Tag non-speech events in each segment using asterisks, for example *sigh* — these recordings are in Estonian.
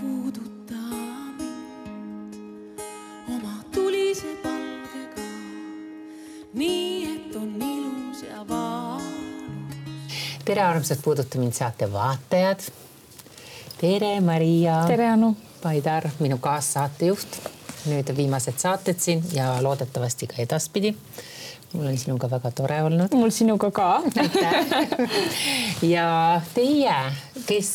puuduta mind oma tulise palgega, nii et on ilus ja valus. tere, armsad Puuduta mind saate vaatajad. tere, Maria. tere, Anu. Paidar, minu kaassaatejuht. nüüd viimased saated siin ja loodetavasti ka edaspidi mul on sinuga väga tore olnud. mul sinuga ka. aitäh. ja teie, kes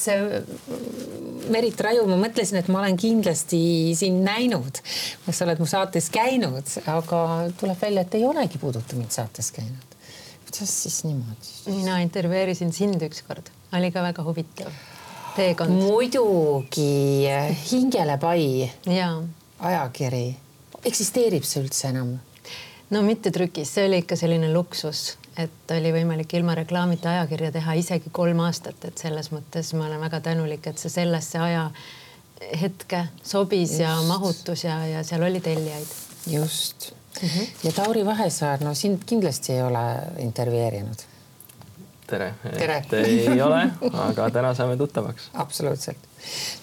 Merit Raju, ma mõtlesin, et ma olen kindlasti sind näinud, sa oled mu saates käinud, aga tuleb välja, et ei olegi Puuduta mind saates käinud. kuidas siis niimoodi? mina intervjueerisin sind ükskord, oli ka väga huvitav teekond. muidugi, Hingelepai ja ajakiri, eksisteerib see üldse enam? no mitte trükis, see oli ikka selline luksus, et oli võimalik ilma reklaamita ajakirja teha isegi kolm aastat, et selles mõttes ma olen väga tänulik, et see sellesse aja hetke sobis Just. ja mahutus ja, ja seal oli tellijaid. just mm. -hmm. ja Tauri Vahesaar, no sind kindlasti ei ole intervjueerinud tere, tere.. ei ole, aga täna saame tuttavaks. absoluutselt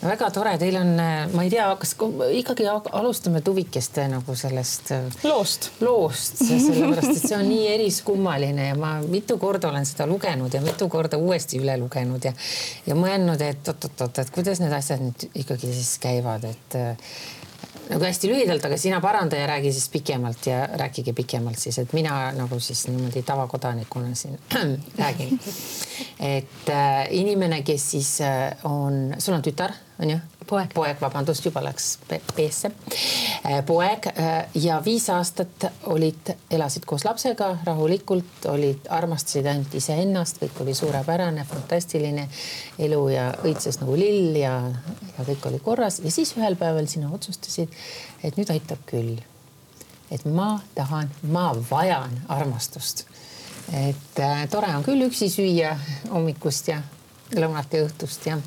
no väga tore, teil on, ma ei tea, kas ikkagi alustame tuvikeste nagu sellest äh, loost, loost, sellepärast et see on nii eriskummaline ja ma mitu korda olen seda lugenud ja mitu korda uuesti üle lugenud ja ja mõelnud, et oot-oot-oot, et kuidas need asjad nüüd ikkagi siis käivad, et nagu hästi lühidalt, aga sina paranda ja räägi siis pikemalt ja rääkige pikemalt siis, et mina nagu siis niimoodi tavakodanikuna siin *clears throat* räägin. Et äh, inimene, kes siis äh, on, sul on tütar, on ju? poeg, poeg, vabandust, juba läks B-sse. Äh, poeg ja viis aastat olid, elasid koos lapsega rahulikult, olid, armastasid ainult iseennast, kõik oli suurepärane, fantastiline elu ja õitses nagu lill ja, ja kõik oli korras ja siis ühel päeval sina otsustasid, et nüüd aitab küll. et ma tahan, ma vajan armastust. Et äh, tore on küll üksi süüa hommikust ja lõunat ja õhtust ja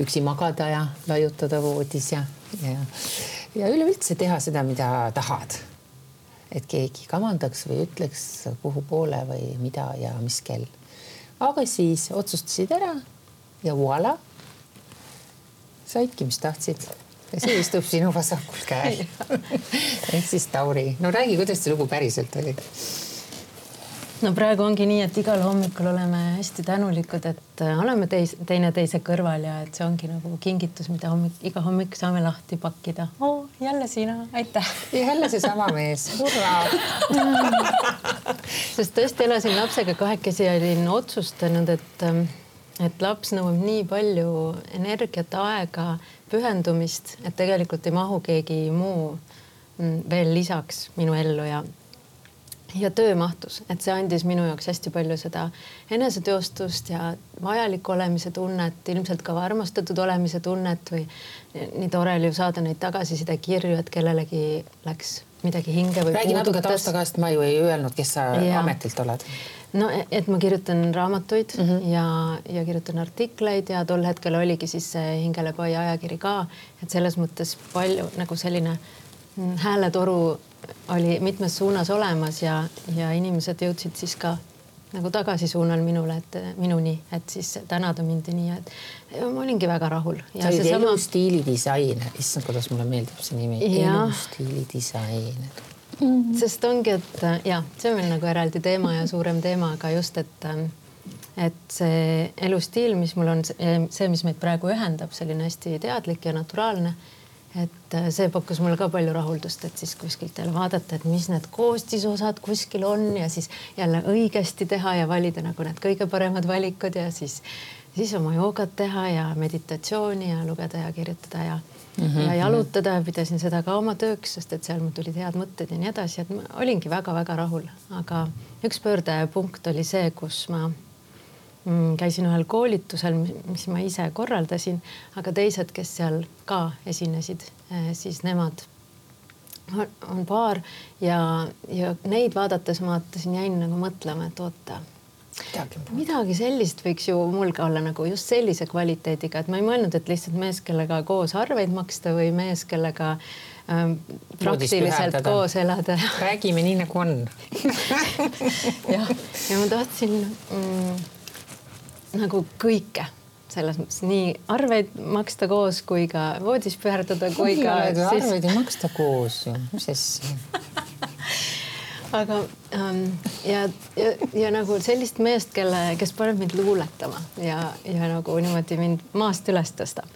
üksi magada ja laiutada voodis ja, ja, ja üleüldse teha seda, mida tahad. et keegi kamandaks või ütleks, kuhu poole või mida ja mis kell. aga siis otsustasid ära ja voila. saidki, mis tahtsid ja see istub sinu vasakul käel *laughs* ehk siis Tauri, no räägi, kuidas see lugu päriselt oli *laughs* no praegu ongi nii, et igal hommikul oleme hästi tänulikud, et äh, oleme teis, teineteise kõrval ja et see ongi nagu kingitus, mida hommik, iga hommik saame lahti pakkida oh,. jälle sina, aitäh. jälle seesama mees, hurraa *laughs* sest tõesti elasin lapsega kahekesi ja olin otsustanud, et, ähm, et laps nõuab nii palju energiat, aega, pühendumist, et tegelikult ei mahu keegi muu mm, veel lisaks minu ellu ja ja töö mahtus, et see andis minu jaoks hästi palju seda eneseteostust ja vajaliku olemise tunnet, ilmselt ka armastatud olemise tunnet või nii tore oli ju saada neid tagasiside kirju, et kellelegi läks midagi hinge või räägi natuke tausta ka, sest ma ju ei öelnud, kes sa ja. ametilt oled. no et ma kirjutan raamatuid mm -hmm. ja, ja kirjutan artikleid ja tol hetkel oligi siis see Hingelepai ajakiri ka, et selles mõttes palju nagu selline hääletoru oli mitmes suunas olemas ja, ja inimesed jõudsid siis ka nagu tagasisuunal minule, et minuni, et siis tänada mind ja nii, et ma olingi väga rahul. sa olid sama... elustiilidisainer, issand, kuidas mulle meeldib see nimi, elustiilidisainer. Mm. sest ongi, et ja see on meil nagu eraldi teema ja suurem teema, aga just, et et see elustiil, mis mul on see, mis meid praegu ühendab, selline hästi teadlik ja naturaalne et äh, see pakkus mulle ka palju rahuldust, et siis kuskilt jälle vaadata, et mis need koostisosad kuskil on ja siis jälle õigesti teha ja valida nagu need kõige paremad valikud ja siis, siis oma joogat teha ja meditatsiooni ja lugeda ja kirjutada ja mm, -hmm. ja jalutada ja pidasin seda ka oma tööks, sest et seal mul tulid head mõtted ja nii edasi, et ma olingi väga-väga rahul, aga üks pöördepunkt oli see, kus ma käisin ühel koolitusel, mis ma ise korraldasin, aga teised, kes seal ka esinesid, eh, siis nemad on paar ja, ja neid vaadates ma vaatasin, jäin nagu mõtlema, et oota, midagi sellist võiks ju mul ka olla nagu just sellise kvaliteediga, et ma ei mõelnud, et lihtsalt mees, kellega koos arveid maksta või mees, kellega ähm, praktiliselt koos elada. räägime nii nagu on. *laughs* Jah, ja ma tahtsin mm, nagu kõike selles mõttes nii arveid maksta koos kui ka voodis püherdada kui ka siis.... arveid ei maksta koos ju, mis asja *laughs* aga ähm, ja, ja, ja nagu sellist meest, kelle, kes paneb mind luuletama ja, ja nagu niimoodi mind maast üles tõstab.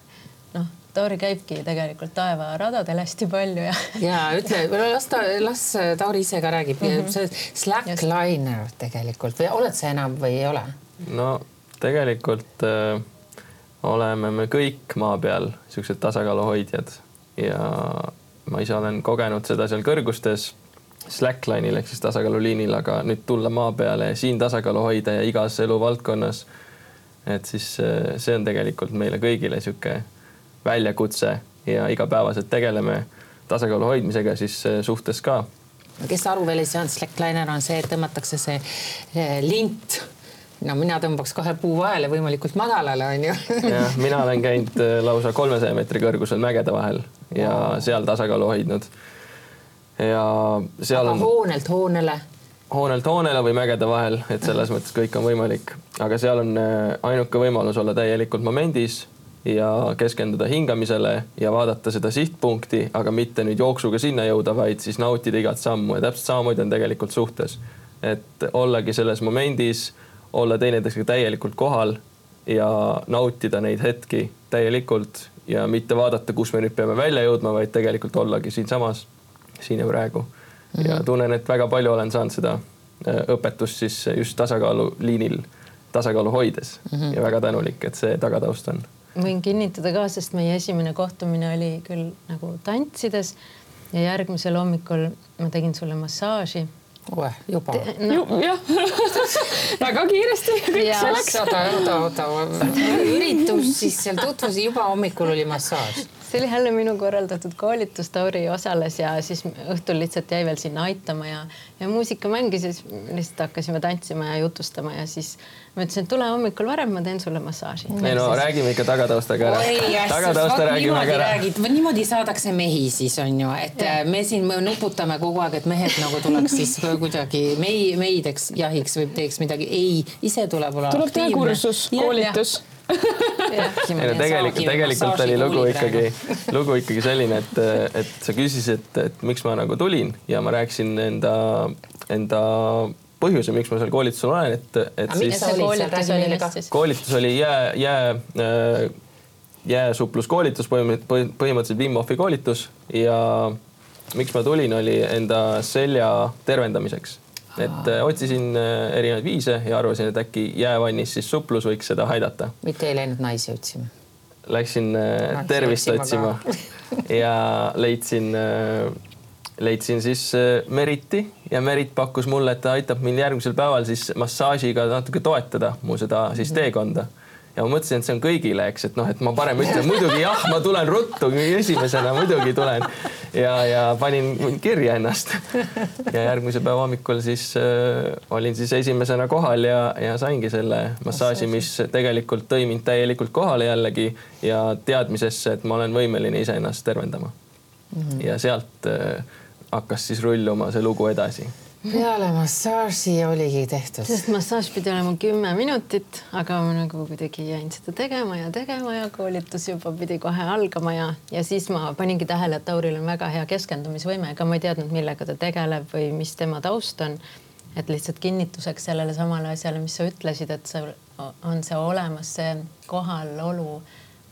noh, Tauri käibki tegelikult taevaradadel hästi palju ja. *laughs* ja ütle, las ta, las Tauri ise ka räägib mm. -hmm. see slackliner tegelikult või oled sa enam või ei ole? no tegelikult äh, oleme me kõik maa peal siuksed tasakaalu hoidjad ja ma ise olen kogenud seda seal kõrgustes slackline'il ehk siis tasakaaluliinil, aga nüüd tulla maa peale ja siin tasakaalu hoida ja igas eluvaldkonnas. et siis äh, see on tegelikult meile kõigile sihuke väljakutse ja igapäevaselt tegeleme tasakaalu hoidmisega siis äh, suhtes ka. kes aru veel ei saanud, slackliner on see, et tõmmatakse see lint no mina tõmbaks kahe puu vahele võimalikult madalale, onju. jah, mina olen käinud äh, lausa kolmesaja meetri kõrgusel mägede vahel ja wow. seal tasakaalu hoidnud ja seal aga on. hoonelt hoonele? hoonelt hoonele või mägede vahel, et selles mõttes kõik on võimalik, aga seal on äh, ainuke võimalus olla täielikult momendis ja keskenduda hingamisele ja vaadata seda sihtpunkti, aga mitte nüüd jooksuga sinna jõuda, vaid siis nautida igat sammu ja täpselt samamoodi on tegelikult suhtes. et ollagi selles momendis, olla teineteisega täielikult kohal ja nautida neid hetki täielikult ja mitte vaadata, kus me nüüd peame välja jõudma, vaid tegelikult ollagi siinsamas siin ja praegu ja tunnen, et väga palju olen saanud seda äh, õpetust siis just tasakaaluliinil, tasakaalu hoides mm -hmm. ja väga tänulik, et see tagataust on. võin kinnitada ka, sest meie esimene kohtumine oli küll nagu tantsides ja järgmisel hommikul ma tegin sulle massaaži oe, juba. No.. jah. *laughs* Väga kiiresti kõik see läks. oota, oota, oota, üritus siis seal tutvus, juba hommikul oli massaaž see oli jälle minu korraldatud koolitus, Tauri osales ja siis õhtul lihtsalt jäi veel sinna aitama ja, ja muusika mängis ja siis lihtsalt hakkasime tantsima ja jutustama ja siis ma ütlesin, et tule hommikul varem, ma teen sulle massaaži. ei no räägime ikka tagataustaga ära. tagatausta räägime ka ära. niimoodi saadakse mehi siis on ju, et ja. Me siin me nuputame kogu aeg, et mehed nagu tuleks siis kuidagi mei, meideks jahiks või teeks midagi. ei, ise tuleb olla. tuleb teha kursus, koolitus ei no tegelikult, tegelikult oli lugu ikkagi, lugu ikkagi selline, et, et sa küsisid, et, et miks ma nagu tulin ja ma rääkisin enda, enda põhjuse, miks ma seal koolitusel olen, et, et siis. koolitus oli, koolitus oli jää, jää äh, jääsupluskoolitus, põhimõtteliselt Wim Hofi koolitus ja miks ma tulin, oli enda selja tervendamiseks et äh, otsisin äh, erinevaid viise ja arvasin, et äkki jäävannis siis suplus võiks seda aidata. mitte ei läinud naisi otsima? Läksin äh, Naisi tervist otsima, otsima. *laughs* ja leidsin, leidsin siis Meriti ja Merit pakkus mulle, et ta aitab mind järgmisel päeval siis massaažiga natuke toetada mu seda siis mhm. teekonda ja ma mõtlesin, et see on kõigile, eks, et noh, et ma parem ütlen muidugi jah, ma tulen ruttu esimesena, muidugi tulen ja, ja panin kirja ennast. ja järgmise päeva hommikul siis äh, olin siis esimesena kohal ja, ja saingi selle massaaži, mis tegelikult tõi mind täielikult kohale jällegi ja teadmisesse, et ma olen võimeline iseennast tervendama mm. -hmm. ja sealt äh, hakkas siis rulluma see lugu edasi peale massaaži oligi tehtud. sest massaaž pidi olema kümme minutit, aga ma nagu kuidagi jäin seda tegema ja tegema ja koolitus juba pidi kohe algama ja, ja siis ma paningi tähele, et Tauril on väga hea keskendumisvõime, ega ma ei teadnud, millega ta tegeleb või mis tema taust on. et lihtsalt kinnituseks sellele samale asjale, mis sa ütlesid, et see on see olemas, see kohalolu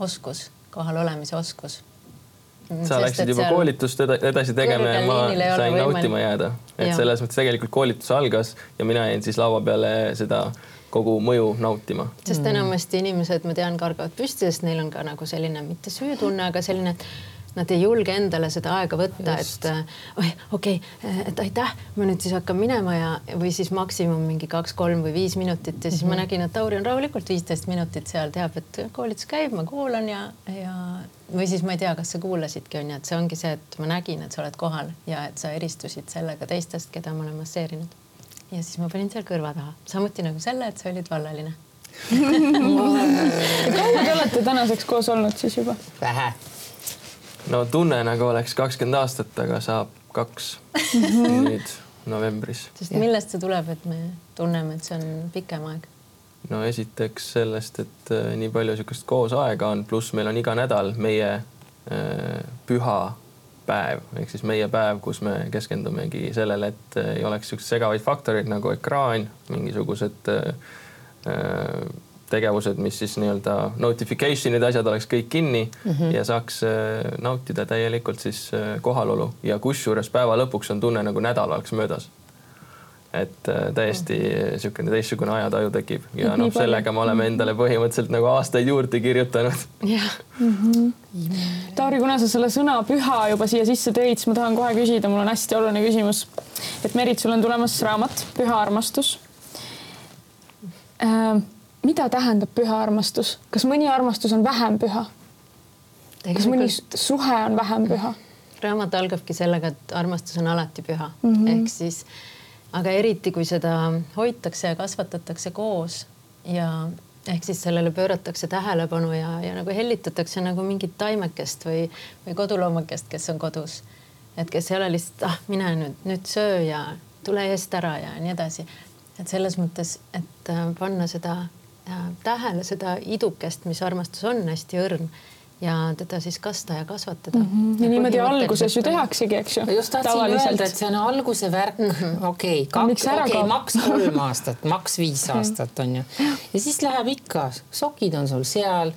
oskus, kohal olemise oskus sa läksid juba koolitust edasi tegema ja ma sain nautima jääda. et ja. selles mõttes tegelikult koolitus algas ja mina jäin siis laua peale seda kogu mõju nautima. sest enamasti inimesed, ma tean, kargavad püsti, sest neil on ka nagu selline mitte süütunne, aga selline nad ei julge endale seda aega võtta, et oi, okei okay,, et aitäh, ma nüüd siis hakkan minema ja, või siis maksimum mingi kaks-kolm või viis minutit ja siis mm -hmm. ma mhm. nägin, et Tauri on rahulikult viisteist minutit seal, teab, et koolitus käib, ma kuulan ja, ja või siis ma ei tea, kas sa kuulasidki, onju, et see ongi see, et ma nägin, et sa oled kohal ja et sa eristusid sellega teistest, keda ma olen masseerinud. ja siis ma panin seal kõrva taha, samuti nagu selle, et sa olid vallaline *laughs* kaua te olete tänaseks koos olnud siis juba? vähe no tunne nagu oleks kakskümmend aastat, aga saab kaks nüüd novembris. sest millest see tuleb, et me tunneme, et see on pikem aeg? no esiteks sellest, et äh, nii palju niisugust koos aega on, pluss meil on iga nädal meie äh, püha päev ehk siis meie päev, kus me keskendumegi sellele, et äh, ei oleks niisuguseid segavaid faktoreid nagu ekraan, mingisugused äh, tegevused, mis siis nii-öelda notification'id, asjad oleks kõik kinni mm -hmm. ja saaks äh, nautida täielikult siis äh, kohalolu. Ja kusjuures päeva lõpuks on tunne nagu nädal oleks möödas. Et äh, täiesti niisugune teistsugune ajataju tekib. Ja noh, sellega me oleme endale põhimõtteliselt nagu aastaid juurde kirjutanud. jah. -hmm. Tauri, kuna sa selle sõna püha juba siia sisse tõid, siis ma tahan kohe küsida, mul on hästi oluline küsimus. et Merit, sul on tulemas raamat Püha armastus. Äh, mida tähendab püha armastus, kas mõni armastus on vähem püha? kas mõni suhe on vähem püha? raamat algabki sellega, et armastus on alati püha mm -hmm. ehk siis, aga eriti kui seda hoitakse ja kasvatatakse koos ja ehk siis sellele pööratakse tähelepanu ja, ja nagu hellitatakse nagu mingit taimekest või, või koduloomakest, kes on kodus. et kes ei ole lihtsalt, ah, mine nüüd, nüüd söö ja tule eest ära ja nii edasi. et selles mõttes, et äh, panna seda tähele seda idukest, mis armastus on hästi õrn ja teda siis kasta ja kasvatada mm. -hmm. ja niimoodi alguses ju tehaksegi, eks ju. just tahtsin öelda, et see on alguse värk mm -hmm., okei okay,, okei okay,, maks kolm *laughs* aastat, maks viis aastat on ju. ja siis läheb ikka, sokid on sul seal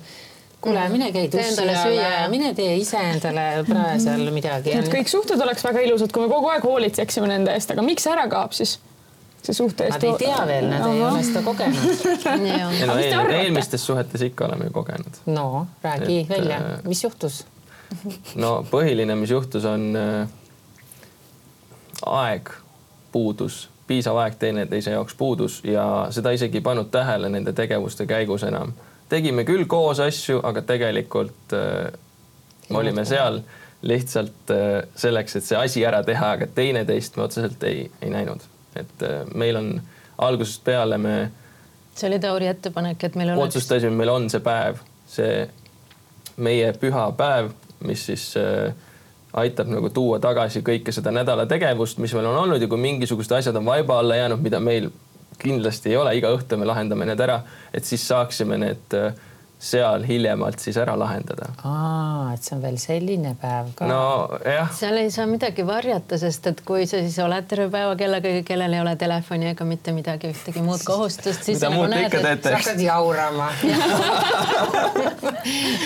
kuule, mhm. mine käi dussi alla, mine tee ise endale prae seal mhm. midagi. et kõik suhted oleks väga ilusad, kui me kogu aeg hoolitseksime nende eest, aga miks ära kaob siis? See suhte eest. Nad ei tea veel, nad ei ole seda kogenud *laughs* ei no eel, eelmistes suhetes ikka oleme ju kogenud. no räägi et, välja, äh, mis juhtus? no põhiline, mis juhtus, on äh, aeg puudus, piisav aeg teineteise jaoks puudus ja seda isegi ei pannud tähele nende tegevuste käigus enam. tegime küll koos asju, aga tegelikult äh, me olime seal lihtsalt äh, selleks, et see asi ära teha, aga teineteist me otseselt ei, ei näinud et äh, meil on algusest peale me. see oli Tauri ettepanek, et meil oleks. otsustasime, meil on see päev, see meie püha päev, mis siis äh, aitab nagu tuua tagasi kõike seda nädala tegevust, mis meil on olnud ja kui mingisugused asjad on vaiba alla jäänud, mida meil kindlasti ei ole, iga õhtu me lahendame need ära, et siis saaksime need äh, seal hiljemalt siis ära lahendada. aa, et see on veel selline päev ka. nojah. seal ei saa midagi varjata, sest et kui sa siis oled terve päeva kellegagi, kellel ei ole telefoni ega mitte midagi, ühtegi muud kohustust, siis. mida muud te ikka teete? sa hakkad jaurama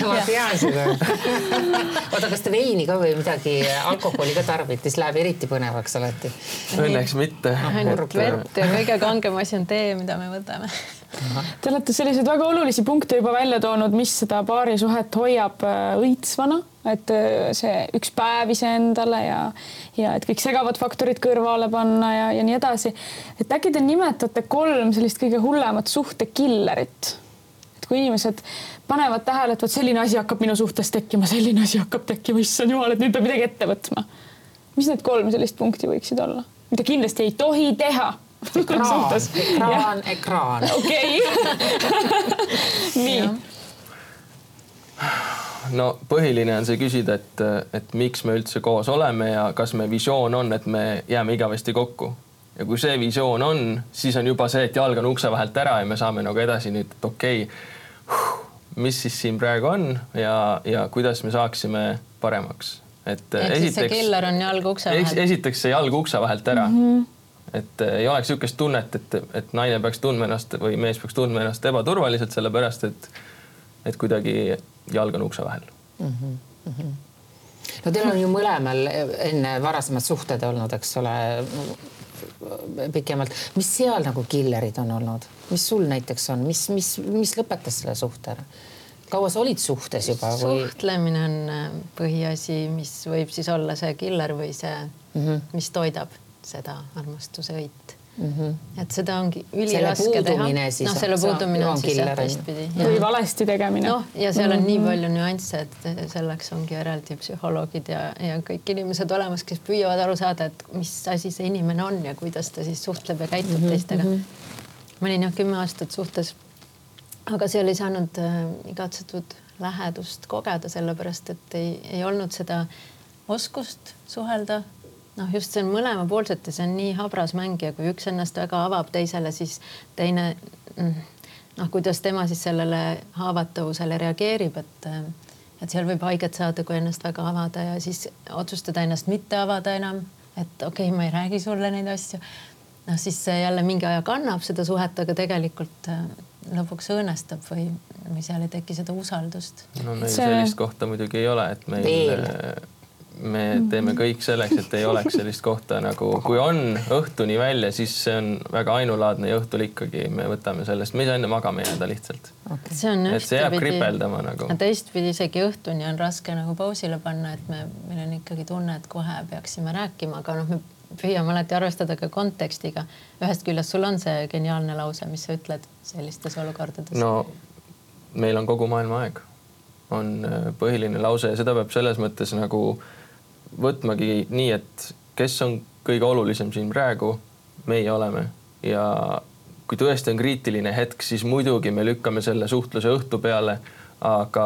*laughs* ma tean seda. oota, kas te veini ka või midagi, alkoholi ka tarbite, siis läheb eriti põnevaks alati. Õnneks mitte. ainult vett ja kõige kangem asi on tee, mida me võtame Te olete selliseid väga olulisi punkte juba välja toonud, mis seda paarisuhet hoiab äh, õitsvana, et äh, see üks päev iseendale ja, ja et kõik segavad faktorid kõrvale panna ja, ja nii edasi. et äkki te nimetate kolm sellist kõige hullemat suhtekillerit? et kui inimesed panevad tähele, et vot selline asi hakkab minu suhtes tekkima, selline asi hakkab tekkima, issand jumal, et nüüd peab midagi ette võtma. mis need kolm sellist punkti võiksid olla, mida kindlasti ei tohi teha ekraan, ekraan, ekraan. okei. *laughs* nii. no põhiline on see küsida, et, et miks me üldse koos oleme ja kas me visioon on, et me jääme igavesti kokku. ja kui see visioon on, siis on juba see, et jalg on ukse vahelt ära ja me saame nagu edasi nüüd, et okei okay,, mis siis siin praegu on ja, ja kuidas me saaksime paremaks et esiteks. see killer on jalg ukse vahelt. esiteks see jalg ukse vahelt ära mm. -hmm et ei oleks niisugust tunnet, et, et naine peaks tundma ennast või mees peaks tundma ennast ebaturvaliselt, sellepärast et, et kuidagi jalg on ukse vahel mm. -hmm. no teil on ju mõlemal enne varasemad suhted olnud, eks ole, pikemalt, mis seal nagu killerid on olnud, mis sul näiteks on, mis, mis, mis lõpetas selle suhte ära? kaua sa olid suhtes juba või? suhtlemine on äh, põhiasi, mis võib siis olla see killer või see mm, -hmm. mis toidab seda armastuse õit mm. -hmm. et seda ongi üliraske teha. noh, selle puudumine on siis jah teistpidi. või valesti tegemine. noh, ja seal on mm -hmm. nii mhm. palju nüansse, et selleks ongi eraldi psühholoogid ja, ja kõik inimesed olemas, kes püüavad aru saada, et mis asi see inimene on ja kuidas ta siis suhtleb ja käitub mm -hmm. teistega. Mhm. ma olin jah kümme aastat suhtes, aga seal ei saanud äh, igatsetud lähedust kogeda, sellepärast et ei, ei olnud seda oskust suhelda noh, just see on mõlemapoolsete, see on nii habras mäng ja kui üks ennast väga avab teisele, siis teine mm, noh, kuidas tema siis sellele haavatavusele reageerib, et et seal võib haiget saada, kui ennast väga avada ja siis otsustada ennast mitte avada enam, et okei okay,, ma ei räägi sulle neid asju. noh, siis see jälle mingi aja kannab seda suhet, aga tegelikult lõpuks õõnestab või, või seal ei teki seda usaldust. no meil see... sellist kohta muidugi ei ole, et meil Veel. Me teeme kõik selleks, et ei oleks sellist kohta nagu, kui on õhtuni välja, siis see on väga ainulaadne ja õhtul ikkagi me võtame sellest, me ei saa enne magama jääda lihtsalt okay.. see on et see jääb kripeldama nagu. teistpidi isegi õhtuni on raske nagu pausile panna, et me, meil on ikkagi tunne, et kohe peaksime rääkima, aga noh, me püüame alati arvestada ka kontekstiga. ühest küljest sul on see geniaalne lause, mis sa ütled sellistes olukordades. no meil on kogu maailma aeg, on äh, põhiline lause ja seda peab selles mõttes nagu võtmagi nii, et kes on kõige olulisem siin praegu, meie oleme ja kui tõesti on kriitiline hetk, siis muidugi me lükkame selle suhtluse õhtu peale. aga,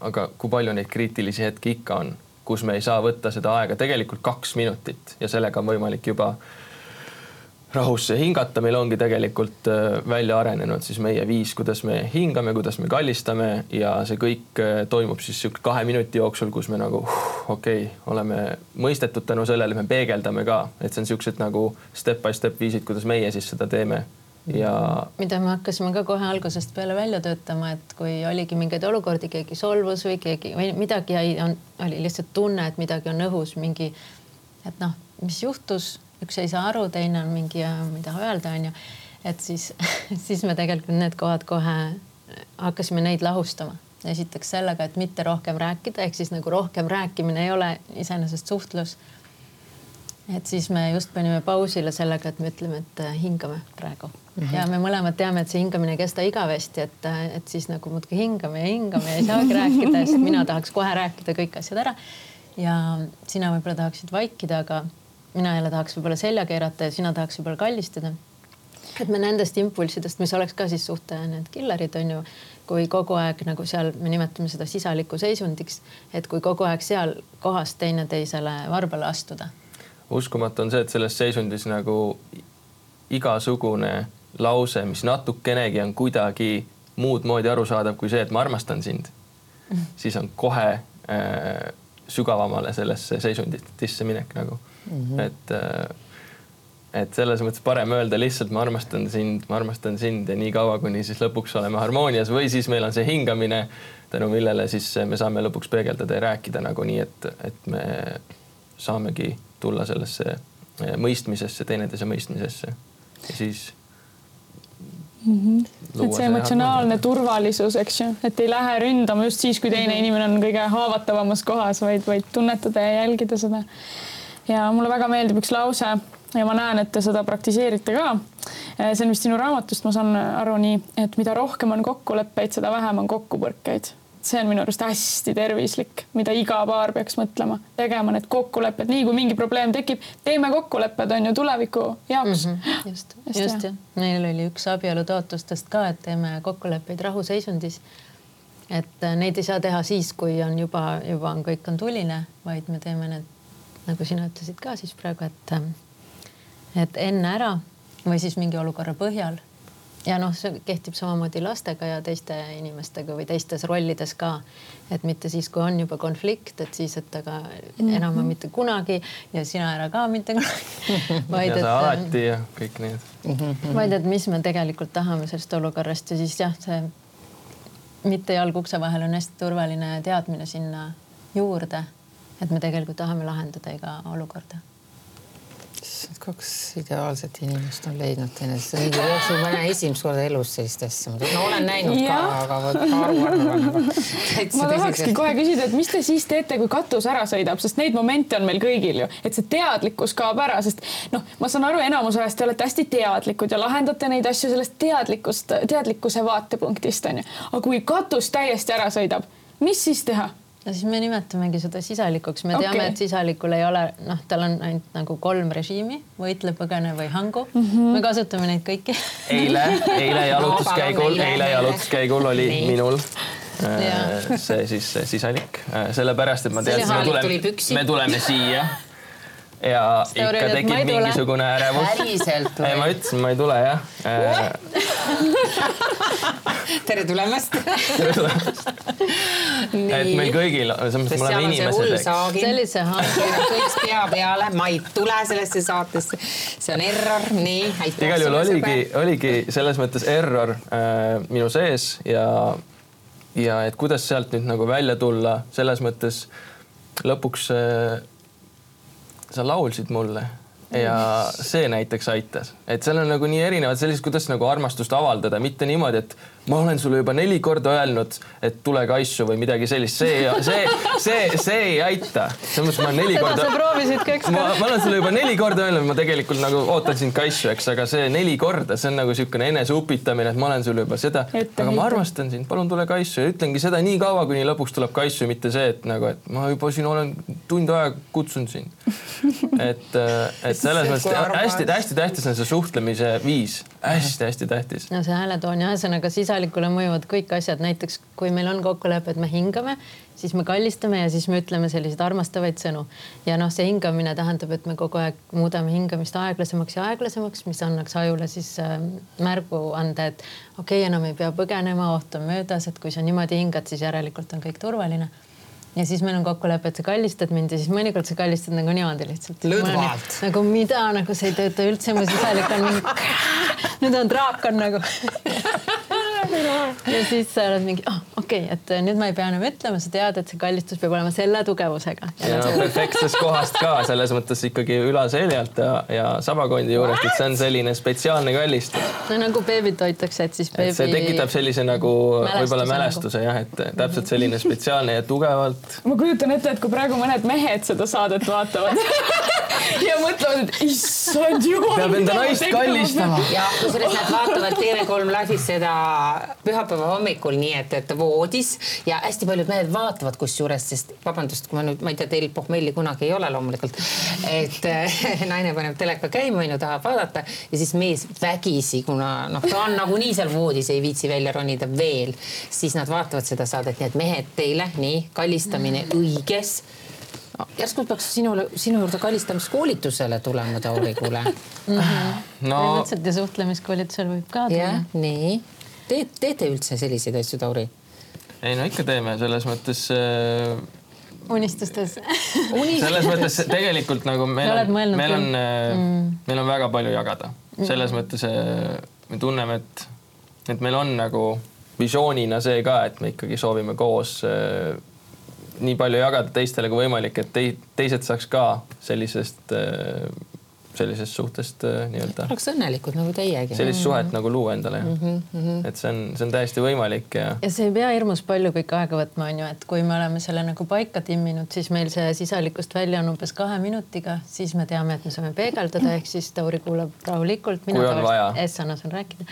aga kui palju neid kriitilisi hetki ikka on kus me ei saa võtta seda aega tegelikult kaks minutit ja sellega on võimalik juba rahusse hingata, meil ongi tegelikult äh, välja arenenud siis meie viis, kuidas me hingame, kuidas me kallistame ja see kõik äh, toimub siis sihuke kahe minuti jooksul, kus me nagu uh, okei okay,, oleme mõistetud tänu sellele, me peegeldame ka, et see on siuksed nagu step by step viisid, kuidas meie siis seda teeme ja. mida me hakkasime ka kohe algusest peale välja töötama, et kui oligi mingeid olukordi, keegi solvus või keegi või midagi jäi, oli lihtsalt tunne, et midagi on õhus, mingi, et noh, mis juhtus, üks ei saa aru, teine on mingi, mida öelda, onju. et siis, *laughs* siis me tegelikult need kohad kohe hakkasime neid lahustama. esiteks sellega, et mitte rohkem rääkida, ehk siis nagu rohkem rääkimine ei ole iseenesest suhtlus et siis me just panime pausile sellega, et me ütleme, et äh, hingame praegu mm -hmm. ja me mõlemad teame, et see hingamine ei kesta igavesti, et, äh, et siis nagu muudkui hingame ja hingame ja ei saagi *laughs* rääkida, sest mina tahaks kohe rääkida kõik asjad ära. ja sina võib-olla tahaksid vaikida, aga mina jälle tahaks võib-olla selja keerata ja sina tahaks võib-olla kallistada. et me nendest impulssidest, mis oleks ka siis suhte need killer'id on ju, kui kogu aeg nagu seal me nimetame seda sisaliku seisundiks, et kui kogu aeg seal kohas teineteisele varbale astuda uskumatu on see, et selles seisundis nagu igasugune lause, mis natukenegi on kuidagi muud moodi arusaadav kui see, et ma armastan sind *laughs* siis on kohe äh, sügavamale sellesse seisunditesse minek nagu mm, -hmm. et äh, et selles mõttes parem öelda lihtsalt ma armastan sind, ma armastan sind ja nii kaua, kuni siis lõpuks oleme harmoonias või siis meil on see hingamine, tänu millele siis me saame lõpuks peegeldada ja rääkida nagu nii, et, et me saamegi tulla sellesse eh, mõistmisesse, teineteise mõistmisesse ja siis mm. -hmm. et see emotsionaalne turvalisus, eks ju, et ei lähe ründama just siis, kui teine mm -hmm. inimene on kõige haavatavamas kohas, vaid, vaid tunnetada ja jälgida seda. Ja mulle väga meeldib üks lause ja ma näen, et te seda praktiseerite ka. Eh, see on vist sinu raamatust, ma saan aru nii, et mida rohkem on kokkuleppeid, seda vähem on kokkupõrkeid see on minu arust hästi tervislik, mida iga paar peaks mõtlema, tegema need kokkulepped, nii kui mingi probleem tekib, teeme kokkulepped on ju tuleviku jaoks mm. -hmm. just, just, just jah, neil oli üks abielu taotlustest ka, et teeme kokkuleppeid rahuseisundis. et äh, neid ei saa teha siis, kui on juba, juba on, kõik on tuline, vaid me teeme need nagu sina ütlesid ka siis praegu, et, äh, et enne ära või siis mingi olukorra põhjal ja noh, see kehtib samamoodi lastega ja teiste inimestega või teistes rollides ka. et mitte siis, kui on juba konflikt, et siis, et aga mm -hmm. enam mitte kunagi ja sina ära ka mitte kunagi. *laughs* vaid ja et. alati ja kõik need mm. -hmm. vaid et mis me tegelikult tahame sellest olukorrast ja siis jah, see mitte jalg ukse vahel on hästi turvaline teadmine sinna juurde. Et me tegelikult tahame lahendada iga olukorda issand, kaks ideaalset inimest on leidnud teineteist. mingi jooksul ma näen esimest korda elus sellist asja. no olen näinud ja. ka, aga vot haruharva. ma tahakski kohe küsida, et mis te siis teete, kui katus ära sõidab, sest neid momente on meil kõigil ju, et see teadlikkus kaob ära, sest noh, ma saan aru, enamus ajast te olete hästi teadlikud ja lahendate neid asju sellest teadlikust, teadlikkuse vaatepunktist onju. aga kui katus täiesti ära sõidab, mis siis teha? No siis me nimetamegi seda sisalikuks, me okay. teame, et sisalikul ei ole, noh, tal on ainult nagu kolm režiimi, võitle, põgene või hangu mm. -hmm. me kasutame neid kõiki eile, *laughs* eile jalutuskäigul, eile jalutuskäigul oli Nii. minul äh, see siis see sisalik, äh, sellepärast et ma teadsin, me tuleme, me tuleme siia ja Story ikka tekib mingisugune ärevus. päriselt või? ma ütlesin, ma ei tule jah *laughs* tere tulemast. et meil kõigil, selles mõttes me oleme inimesed, eks. sellise kõik pea peale, ma ei tule sellesse saatesse. see on error, nii. igal juhul oligi, oligi selles mõttes error äh, minu sees ja, ja et kuidas sealt nüüd nagu välja tulla, selles mõttes lõpuks äh, sa laulsid mulle ja see näiteks aitas, et seal on nagu nii erinevad sellised, kuidas nagu armastust avaldada, mitte niimoodi, et ma olen sulle juba neli korda öelnud, et tule kaisu või midagi sellist, see, see, see, see ei aita. selles mõttes ma olen neli korda. sa proovisid ka ükskord. ma, ma olen sulle juba neli korda öelnud, ma tegelikult nagu ootan sind kaisu, eks, aga see neli korda, see on nagu niisugune eneseupitamine, et ma olen sulle juba seda, aga ma armastan sind, palun tule kaisu ja ütlengi seda nii kaua, kuni lõpuks tuleb kaisu, mitte see, et nagu, et ma juba siin olen tund aega kutsunud sind. *laughs* et, et selles mõttes hästi-hästi tähtis on see suhtlemise viis hästi,, hästi-hästi tähtis. no see hääletoon ja ühesõnaga sisalikule mõjuvad kõik asjad, näiteks kui meil on kokkulepe, et me hingame, siis me kallistame ja siis me ütleme selliseid armastavaid sõnu. ja noh, see hingamine tähendab, et me kogu aeg muudame hingamist aeglasemaks ja aeglasemaks, mis annaks ajule siis äh, märguande, et okei okay,, enam ei pea põgenema, oht on möödas, et kui sa niimoodi hingad, siis järelikult on kõik turvaline ja siis meil on kokkulepe, et sa kallistad mind ja siis mõnikord sa kallistad nagu niimoodi lihtsalt. lõdvalt. nagu mida, nagu see ei tööta üldse, mu sisalik on mingi, nüüd on draakon nagu *laughs* *laughs* ja siis sa oled mingi, ah okei okay,, et nüüd ma ei pea enam ütlema, sa tead, et see kallistus peab olema selle tugevusega. ja no perfektsest kohast ka selles mõttes ikkagi ülaseljalt ja, ja sabakondi juurest, et see on selline spetsiaalne kallistus. no nagu beebit hoitakse, et siis beebi. see tekitab sellise nagu võib-olla mälestuse nagu. jah, et täpselt selline spetsiaalne ja tugevalt. ma kujutan ette, et kui praegu mõned mehed seda saadet vaatavad *laughs* *laughs* ja mõtlevad, et issand jumal. peab enda naist kallistama. ja kusjuures nad vaatavad TV3 läbi seda pühapäeva hommikul, nii et, et voodis ja hästi paljud mehed vaatavad kusjuures, sest vabandust, kui ma nüüd, ma ei tea, teil pohmelli kunagi ei ole loomulikult, et naine paneb teleka käima, onju, tahab vaadata ja siis mees vägisi, kuna noh, ta on nagunii seal voodis, ei viitsi välja ronida veel, siis nad vaatavad seda saadet, nii et mehed teile, nii kallistamine õiges no, järsku peaks sinule, sinu juurde kallistamiskoolitusele tulema, Tauri, kuule mm. -hmm. no põhimõtteliselt ja suhtlemiskoolitusel võib ka tulla. jah, nii teed, teete üldse selliseid asju, Tauri? ei no ikka teeme selles mõttes äh, unistustes selles mõttes tegelikult nagu meil on, meil on äh, mm., meil on väga palju jagada. selles mm. mõttes äh, me tunneme, et, et meil on nagu visioonina see ka, et me ikkagi soovime koos äh, nii palju jagada teistele kui võimalik, et te, teised saaks ka sellisest äh, sellisest suhtest äh, nii-öelda. oleks õnnelikud nagu teiegi. sellist mm -hmm. suhet nagu luua endale mm. -hmm. et see on, see on täiesti võimalik ja. ja see ei pea hirmus palju kõik aega võtma, on ju, et kui me oleme selle nagu paika timminud, siis meil see sisalikust välja on umbes kahe minutiga, siis me teame, et me saame peegeldada, ehk siis Tauri kuulab rahulikult. kui on vaja. Essana saan rääkida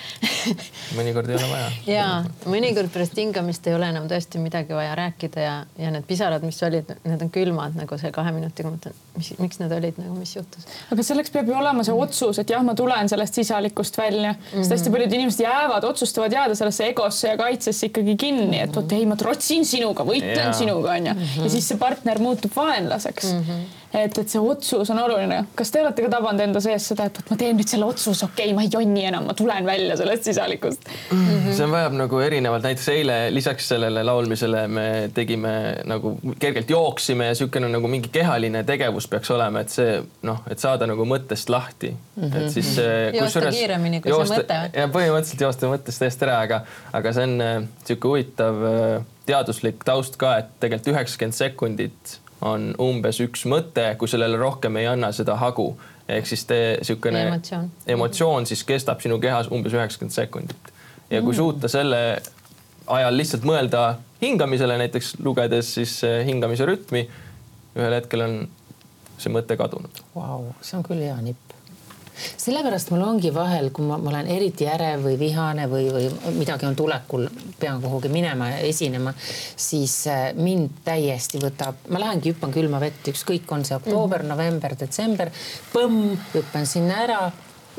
*laughs* mõnikord ei ole vaja. ja mõnikord pärast hingamist ei ole enam tõesti midagi vaja rääkida ja, ja need pisarad, mis olid, need on külmad nagu see kahe minutiga, ma mõtlen, mis, miks need olid nagu, mis juhtus. aga selleks peab ju olema see otsus, et jah, ma tulen sellest sisalikust välja mm, -hmm. sest hästi paljud inimesed jäävad, otsustavad jääda sellesse egosse ja kaitsesse ikkagi kinni, et vot ei, ma trotsin sinuga, võitlen sinuga onju mm -hmm. ja siis see partner muutub vaenlaseks mm. -hmm et, et see otsus on oluline. kas te olete ka tabanud enda sees seda, et vot ma teen nüüd selle otsuse, okei okay,, ma ei jonni enam, ma tulen välja sellest sisalikust mm? -hmm. see vajab nagu erinevalt, näiteks eile lisaks sellele laulmisele me tegime nagu kergelt jooksime ja niisugune nagu mingi kehaline tegevus peaks olema, et see noh, et saada nagu mõttest lahti mm. -hmm. et siis joosta kiiremini, kui joosta, see mõte ja põhimõtteliselt joosta mõttest täiesti ära, aga, aga see on niisugune äh, huvitav äh, teaduslik taust ka, et tegelikult üheksakümmend sekundit on umbes üks mõte, kui sellele rohkem ei anna seda hagu ehk siis niisugune emotsioon. emotsioon siis kestab sinu kehas umbes üheksakümmend sekundit ja kui mm. suuta selle ajal lihtsalt mõelda hingamisele näiteks lugedes siis hingamise rütmi, ühel hetkel on see mõte kadunud wow,. see on küll hea nipp sellepärast mul ongi vahel, kui ma, ma olen eriti ärev või vihane või, või midagi on tulekul, pean kuhugi minema ja esinema, siis äh, mind täiesti võtab, ma lähengi hüppan külma vett, ükskõik, on see oktoober mm, -hmm. november, detsember, põmm, hüppan sinna ära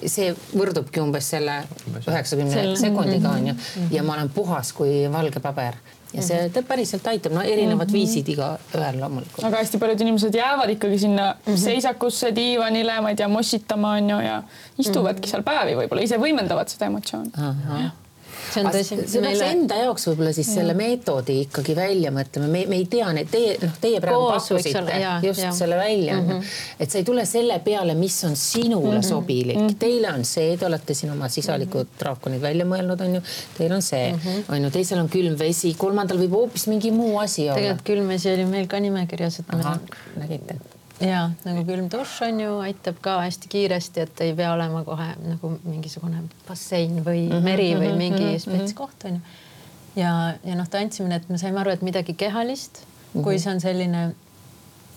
see võrdubki umbes selle üheksakümne sekundiga onju ja ma olen puhas kui valge paber ja see mm -hmm. päriselt aitab, no erinevad mm -hmm. viisid igaühel loomulikult. aga hästi paljud inimesed jäävad ikkagi sinna mm -hmm. seisakusse, diivanile, ma ei tea, mossitama on ju ja istuvadki mm -hmm. seal päevi, võib-olla ise võimendavad seda emotsiooni. See on tõsi. see peaks Meile- enda jaoks võib-olla siis selle meetodi ikkagi välja mõtlema, me, me ei tea neid, teie noh, teie praegu pakkusite just jaa. selle välja mm, -hmm. et sa ei tule selle peale, mis on sinule sobilik mm, -hmm. teile on see, te olete siin oma sisalikud draakonid välja mõelnud, on ju, teil on see, on ju, teisel on külm vesi, kolmandal võib hoopis mingi muu asi olla. tegelikult külmvesi oli meil ka nimekirjas, et on, nägite ja nagu külm dušš on ju, aitab ka hästi kiiresti, et ei pea olema kohe nagu mingisugune bassein või meri või mingi spets koht on ju. ja, ja noh, tantsimine, et me saime aru, et midagi kehalist, kui see on selline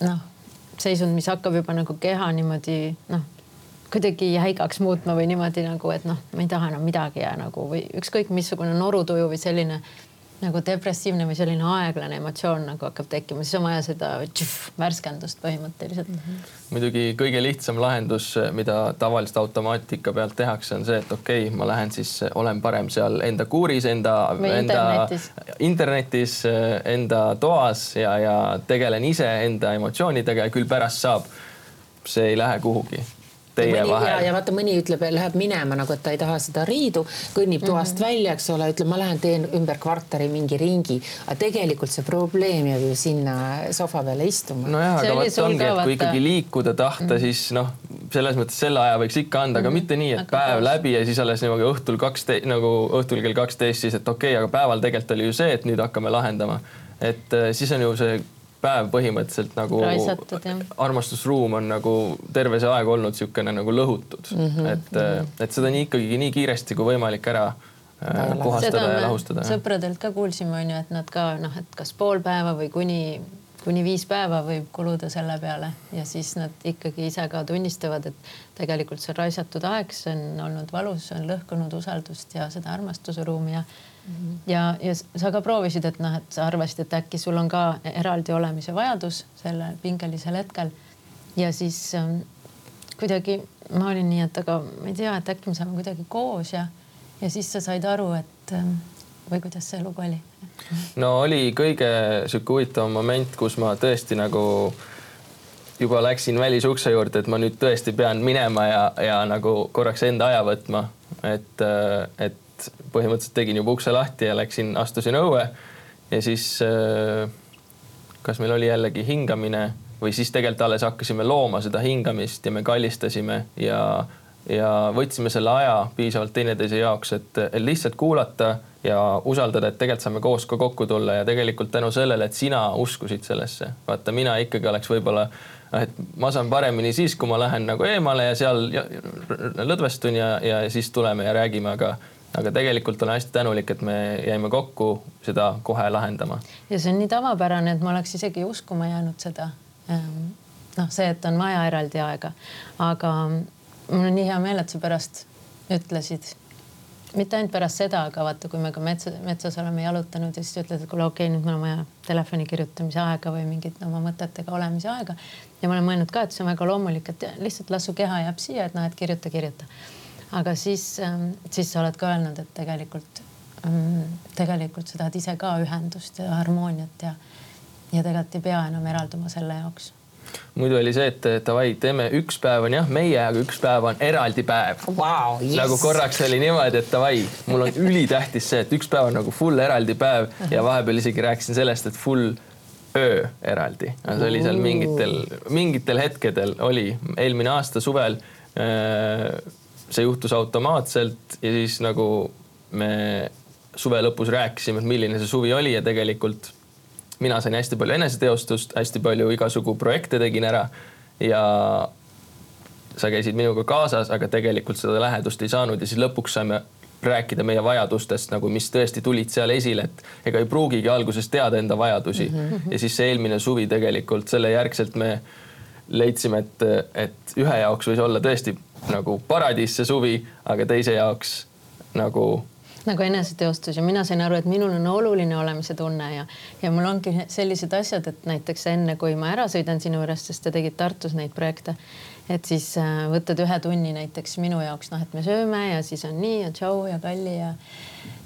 noh, seisund, mis hakkab juba nagu keha niimoodi noh, kuidagi jäigaks muutma või niimoodi nagu, et noh, ma ei taha enam midagi ja nagu või ükskõik missugune norutuju või selline nagu depressiivne või selline aeglane emotsioon nagu hakkab tekkima, siis on vaja seda tšüff, värskendust põhimõtteliselt mm. -hmm. muidugi kõige lihtsam lahendus, mida tavaliselt automaatika pealt tehakse, on see, et okei okay,, ma lähen siis olen parem seal enda kuuris, enda, enda internetis. internetis, enda toas ja, ja tegelen ise enda emotsioonidega ja küll pärast saab. see ei lähe kuhugi teie mõni, ja, vahel ja vaata, mõni ütleb, läheb minema nagu, et ta ei taha seda riidu, kõnnib toast mm -hmm. välja, eks ole, ütleb, ma lähen teen ümber kvartali mingi ringi, aga tegelikult see probleem jääb ju sinna sohva peale istuma. nojah, See aga vot ongi, et kui ikkagi liikuda tahta mm, -hmm. siis noh, selles mõttes selle aja võiks ikka anda, aga mitte nii, et Aga päev paus. läbi ja siis alles niimoodi õhtul kaksteist nagu õhtul kell kaksteist siis, et okei okay,, aga päeval tegelikult oli ju see, et nüüd hakkame lahendama. et äh, siis on ju see päev põhimõtteliselt nagu Raisatud, armastusruum on nagu terve see aeg olnud niisugune nagu lõhutud. Mm, -hmm, et, et seda nii ikkagi nii kiiresti kui võimalik ära äh, puhastada ja lahustada. sõpradelt ka kuulsime, onju, et nad ka noh, et kas pool päeva või kuni, kuni viis päeva võib kuluda selle peale. Ja siis nad ikkagi ise ka tunnistavad, et tegelikult see raisatud aeg, see on olnud valus, see on lõhkunud usaldust ja seda armastuse ruumi ja ja, ja sa ka proovisid, et noh, et sa arvasid, et äkki sul on ka eraldi olemise vajadus sellel pingelisel hetkel ja siis ähm, kuidagi ma olin nii, et aga ma ei tea, et äkki me saame kuidagi koos ja, ja siis sa said aru, et ähm, või kuidas see lugu oli? no oli kõige sihuke huvitavam moment, kus ma tõesti nagu juba läksin välisukse juurde, et ma nüüd tõesti pean minema ja, ja nagu korraks enda aja võtma. et, et põhimõtteliselt tegin juba ukse lahti ja läksin, astusin õue. Ja siis kas meil oli jällegi hingamine või siis tegelikult alles hakkasime looma seda hingamist ja me kallistasime ja, ja võtsime selle aja piisavalt teineteise jaoks, et et lihtsalt kuulata ja usaldada, et tegelikult saame koos ka kokku tulla ja tegelikult tänu sellele, et sina uskusid sellesse, vaata, mina ikkagi oleks võib-olla noh, et ma saan paremini siis, kui ma lähen nagu eemale ja seal lõdvestun ja, ja siis tuleme ja räägime, aga aga tegelikult olen hästi tänulik, et me jäime kokku seda kohe lahendama. ja see on nii tavapärane, et ma oleks isegi uskuma jäänud seda. noh, see, et on vaja eraldi aega, aga mul on nii hea meel, et sa pärast ütlesid, mitte ainult pärast seda, aga vaata, kui me ka metsa, metsas oleme jalutanud ja siis ütled, et kuule, okei okay,, nüüd mul on vaja telefoni kirjutamise aega või mingit oma mõtetega olemise aega. ja ma olen mõelnud ka, et see on väga loomulik, et lihtsalt las su keha jääb siia, et noh, et kirjuta, kirjuta. Aga siis, siis sa oled ka öelnud, et tegelikult, tegelikult sa tahad ise ka ühendust ja harmooniat ja, ja tegelikult ei pea enam eralduma selle jaoks muidu oli see, et davai, teeme üks päev on jah meie, aga üks päev on eraldi päev wow, yes. nagu korraks oli niimoodi, et davai, mul on ülitähtis see, et üks päev on nagu full eraldi päev ja vahepeal isegi rääkisin sellest, et full öö eraldi. see oli seal mingitel, mingitel hetkedel oli eelmine aasta suvel. See juhtus automaatselt ja siis nagu me suve lõpus rääkisime, et milline see suvi oli ja tegelikult mina sain hästi palju eneseteostust, hästi palju igasugu projekte tegin ära ja sa käisid minuga kaasas, aga tegelikult seda lähedust ei saanud ja siis lõpuks saime rääkida meie vajadustest nagu, mis tõesti tulid seal esile, et ega ei pruugigi alguses teada enda vajadusi mm. -hmm. ja siis see eelmine suvi tegelikult selle järgselt me leidsime, et, et ühe jaoks võis olla tõesti nagu paradiis see suvi, aga teise jaoks nagu nagu eneseteostus ja mina sain aru, et minul on oluline olemise tunne ja, ja mul ongi sellised asjad, et näiteks enne, kui ma ära sõidan sinu juurest, sest sa tegid Tartus neid projekte, et siis äh, võtad ühe tunni näiteks minu jaoks, noh, et me sööme ja siis on nii ja tšau ja kalli ja,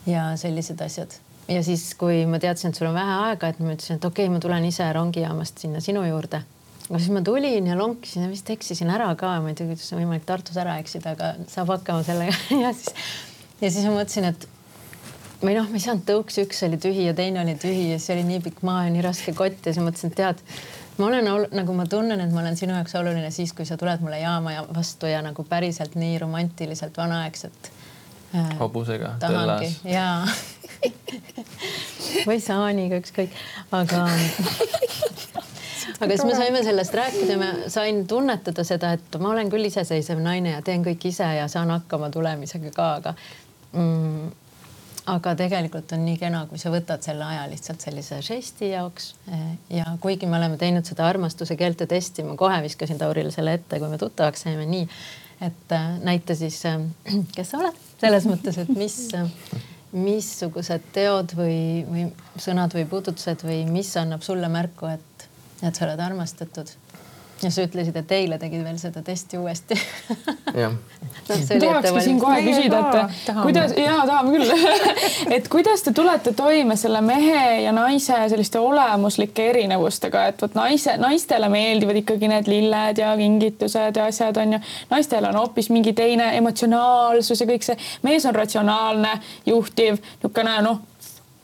ja sellised asjad. ja siis, kui ma teadsin, et sul on vähe aega, et ma ütlesin, et okei okay,, ma tulen ise rongijaamast sinna sinu juurde aga siis ma tulin ja lonkisin ja vist eksisin ära ka, ma ei tea, kuidas on võimalik Tartus ära eksida, aga saab hakkama sellega *laughs* ja siis, ja siis ma mõtlesin, et või noh, ma ei saanud tõuksi, üks oli tühi ja teine oli tühi ja siis oli nii pikk maa ja nii raske kott ja siis mõtlesin, et tead, ma olen nagu ma tunnen, et ma olen sinu jaoks oluline siis, kui sa tuled mulle jaama ja vastu ja nagu päriselt nii romantiliselt vanaaegselt äh,. hobusega. tahangi ja *laughs* või saaniga, ükskõik, aga *laughs* aga siis me saime sellest rääkida, ma sain tunnetada seda, et ma olen küll iseseisev naine ja teen kõik ise ja saan hakkama tulemisega ka, aga mm, aga tegelikult on nii kena, kui sa võtad selle aja lihtsalt sellise žesti jaoks. ja kuigi me oleme teinud seda armastuse keelte testi, ma kohe viskasin Taurile selle ette, kui me tuttavaks saime, nii et äh, näita siis, äh, *clears throat* kes sa oled, selles mõttes, et mis, missugused teod või, või sõnad või puudutused või mis annab sulle märku, et, et sa oled armastatud ja sa ütlesid, et eile tegid veel seda testi uuesti. jah *laughs* no,. tahakski siin kohe küsida, et kuidas, ja tahame küll *laughs* et kuidas te tulete toime selle mehe ja naise selliste olemuslike erinevustega, et vot naise, naistele meeldivad ikkagi need lilled ja kingitused ja asjad on ju. naistel on hoopis mingi teine emotsionaalsus ja kõik see, mees on ratsionaalne, juhtiv, niisugune noh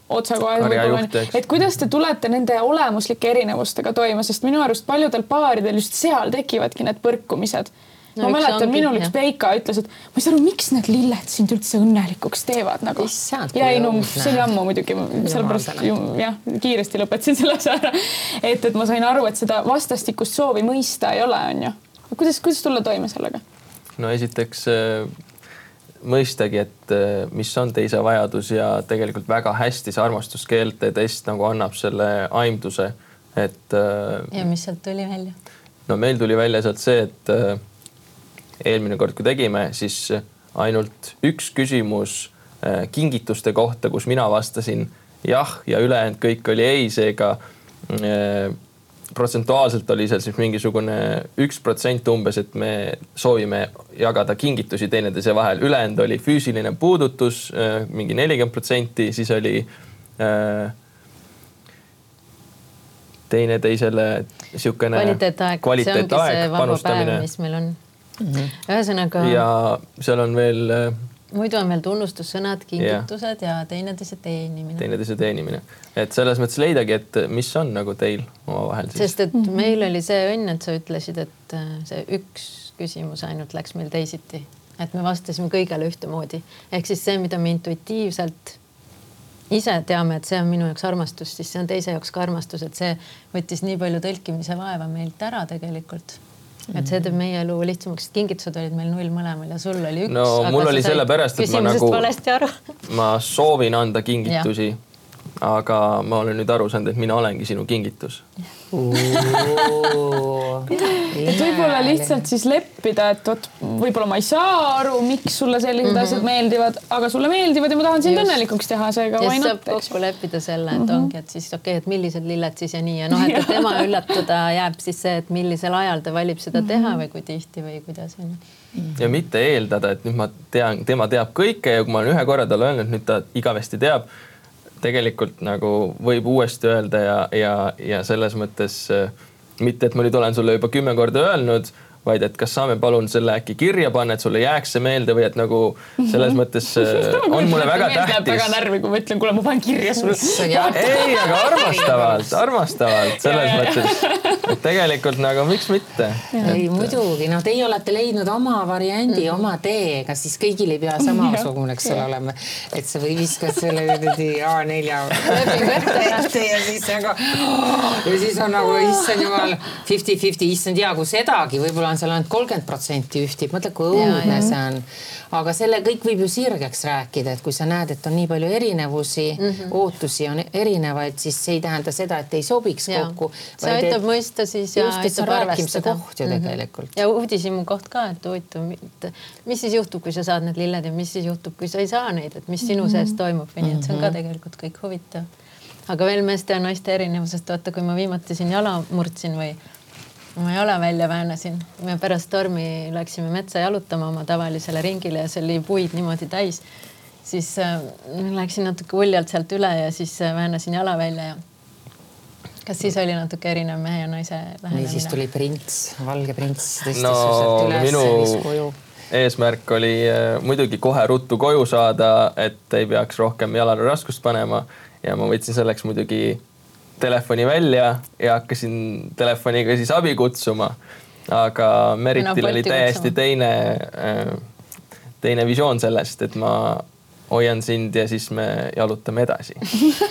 otsekohe. et kuidas te tulete nende olemuslike erinevustega toime, sest minu arust paljudel paaridel just seal tekivadki need põrkumised no, ma mäletan, minul üks Peika ütles, et ma ei saa aru, miks need lilled sind üldse õnnelikuks teevad nagu. ja ei no see oli ammu muidugi, sellepärast jah, kiiresti lõpetasin selle asja ära. et, et ma sain aru, et seda vastastikust soovi mõista ei ole, onju. kuidas, kuidas tulla toime sellega? no esiteks mõistagi, et äh, mis on teise vajadus ja tegelikult väga hästi see armastuskeelte test nagu annab selle aimduse, et. Äh, ja mis sealt tuli välja? no meil tuli välja sealt see, et äh, eelmine kord, kui tegime, siis ainult üks küsimus kingituste kohta, kus mina vastasin jah ja ülejäänud kõik oli ei, seega protsentuaalselt oli seal siis mingisugune üks protsent umbes, et me soovime jagada kingitusi teineteise vahel, ülejäänud oli füüsiline puudutus äh, mingi nelikümmend protsenti, siis oli äh, teineteisele niisugune kvaliteetaeg, kvaliteetaeg, panustamine. mis meil on mm. -hmm. ühesõnaga. ja seal on veel äh, muidu on meil tunnustussõnad, kingitused yeah. ja teineteise teenimine. teineteise teenimine, et selles mõttes leidagi, et mis on nagu teil omavahel siis. sest et mm -hmm. meil oli see õnn, et sa ütlesid, et äh, see üks küsimus ainult läks meil teisiti, et me vastasime kõigele ühtemoodi, ehk siis see, mida me intuitiivselt ise teame, et see on minu jaoks armastus, siis see on teise jaoks ka armastus, et see võttis nii palju tõlkimise vaeva meilt ära tegelikult et see teeb meie elu lihtsamaks, kingitused olid meil null mõlemal ja sul oli üks. no mul oli sellepärast, et ma nagu, ma soovin anda kingitusi, aga ma olen nüüd aru saanud, et mina olengi sinu kingitus et võib-olla lihtsalt siis leppida, et vot võib-olla ma ei saa aru, miks sulle sellised mm -hmm. asjad meeldivad, aga sulle meeldivad ja ma tahan sind õnnelikuks teha, seega why not. saab kokku leppida selle, et mm -hmm. ongi, et siis okei okay,, et millised lilled siis ja nii ja noh, et *laughs* tema üllatada jääb siis see, et millisel ajal ta valib seda mm -hmm. teha või kui tihti või kuidas on ju ja mitte eeldada, et nüüd ma tean, tema teab kõike ja kui ma olen ühe korra talle öelnud, nüüd ta igavesti teab tegelikult nagu võib uuesti öelda ja, ja, ja selles mõttes äh, mitte, et ma nüüd olen sulle juba kümme korda öelnud vaid et kas saame palun selle äkki kirja panna, et sulle jääks see meelde või et nagu selles mhm. mõttes *laughs* äh, on mulle väga tähtis. väga närvi, kui ma ütlen, kuule, ma panen kirja sulle. ei, aga armastavalt, *laughs* armastavalt selles mõttes, et tegelikult nagu miks mitte. ei et... muidugi, no teie olete leidnud oma variandi mm, -hmm. oma tee, kas siis kõigil ei pea samasugune, eks ole, *laughs* olema, et sa või viskad selle A4 ette ja siis nagu ja siis on nagu issand jumal fifty-fifty, issand hea, kui sedagi võib-olla on seal ainult kolmkümmend protsenti ühtib, mõtle kui õudne see on. aga selle kõik võib ju sirgeks rääkida, et kui sa näed, et on nii palju erinevusi mm, -hmm. ootusi on erinevaid, siis see ei tähenda seda, et ei sobiks ja. kokku. see aitab et, mõista siis ja just, aitab arvestada. koht ju mm -hmm. tegelikult. ja uudishimu koht ka, et huvitav, mis siis juhtub, kui sa saad need lilled ja mis siis juhtub, kui sa ei saa neid, et mis sinu mm -hmm. sees toimub või nii, et see on ka mhm. tegelikult kõik huvitav aga veel meeste ja naiste erinevusest, vaata, kui ma viimati siin jala murdsin või ma jala välja väänasin. me pärast tormi läksime metsa jalutama oma tavalisele ringile ja see oli puid niimoodi täis. siis äh, läksin natuke uljalt sealt üle ja siis äh, väänasin jala välja ja kas siis oli natuke erinev mehe ja naise lähenemine? või siis tuli prints, valge prints tõstis no, su sealt üles minu... ja viis koju eesmärk oli äh, muidugi kohe ruttu koju saada, et ei peaks rohkem jalale raskust panema ja ma võtsin selleks muidugi telefoni välja ja hakkasin telefoniga siis abi kutsuma. aga Meritil No, oli täiesti kutsuma. teine, teine visioon sellest, et ma hoian sind ja siis me jalutame edasi.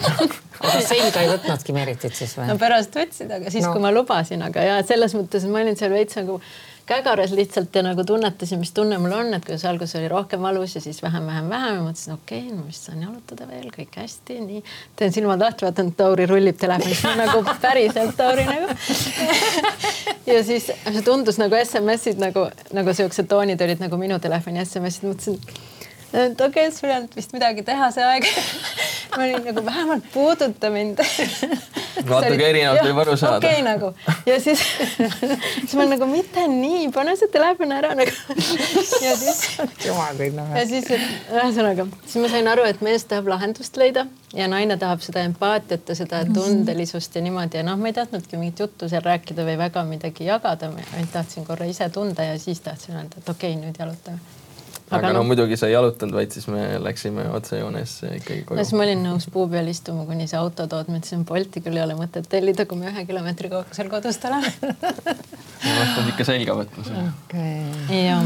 *laughs* aga selga ei võtnudki Meritit siis või no? pärast võtsid, aga siis No. no. kui ma lubasin, aga ja selles mõttes ma olin seal veits nagu kägaras lihtsalt ja nagu tunnetasin, mis tunne mul on, et kuidas alguses oli rohkem valus ja siis vähem, vähem, vähem ja mõtlesin, okei okay,, no vist saan jalutada veel, kõik hästi, nii. teen silmad lahti, vaatan, Tauri rullib telefonis nagu päriselt Tauri nagu. *laughs* ja siis see tundus nagu SMS-id nagu, nagu siuksed toonid olid nagu minu telefoni SMS-id, mõtlesin et okei okay,, sul ei olnud vist midagi teha see aeg *laughs* ma olin nagu vähemalt puuduta mind *laughs* Natuke erinevalt võib aru saada. okei okay, nagu ja siis *laughs* siis ma nagu mitte nii, pane see telefon ära nagu ja siis jumal küll noh. ja siis ühesõnaga, siis ma sain aru, et mees tahab lahendust leida ja naine tahab seda empaatiat ja seda tundelisust ja niimoodi ja noh, ma ei tahtnudki mingit juttu seal rääkida või väga midagi jagada, ma ainult tahtsin korra ise tunda ja siis tahtsin öelda, et okei okay,, nüüd jalutame. Aga no muidugi sa ei jalutanud, vaid siis me läksime otsejoones ikkagi no siis koju. ma olin nõus puu peal istuma, kuni see auto tood, ma ütlesin, Bolti küll ei ole mõtet tellida, kui me ühe kilomeetri kaugusel kodust oleme. ma pidanud ikka selga võtma selle. ja,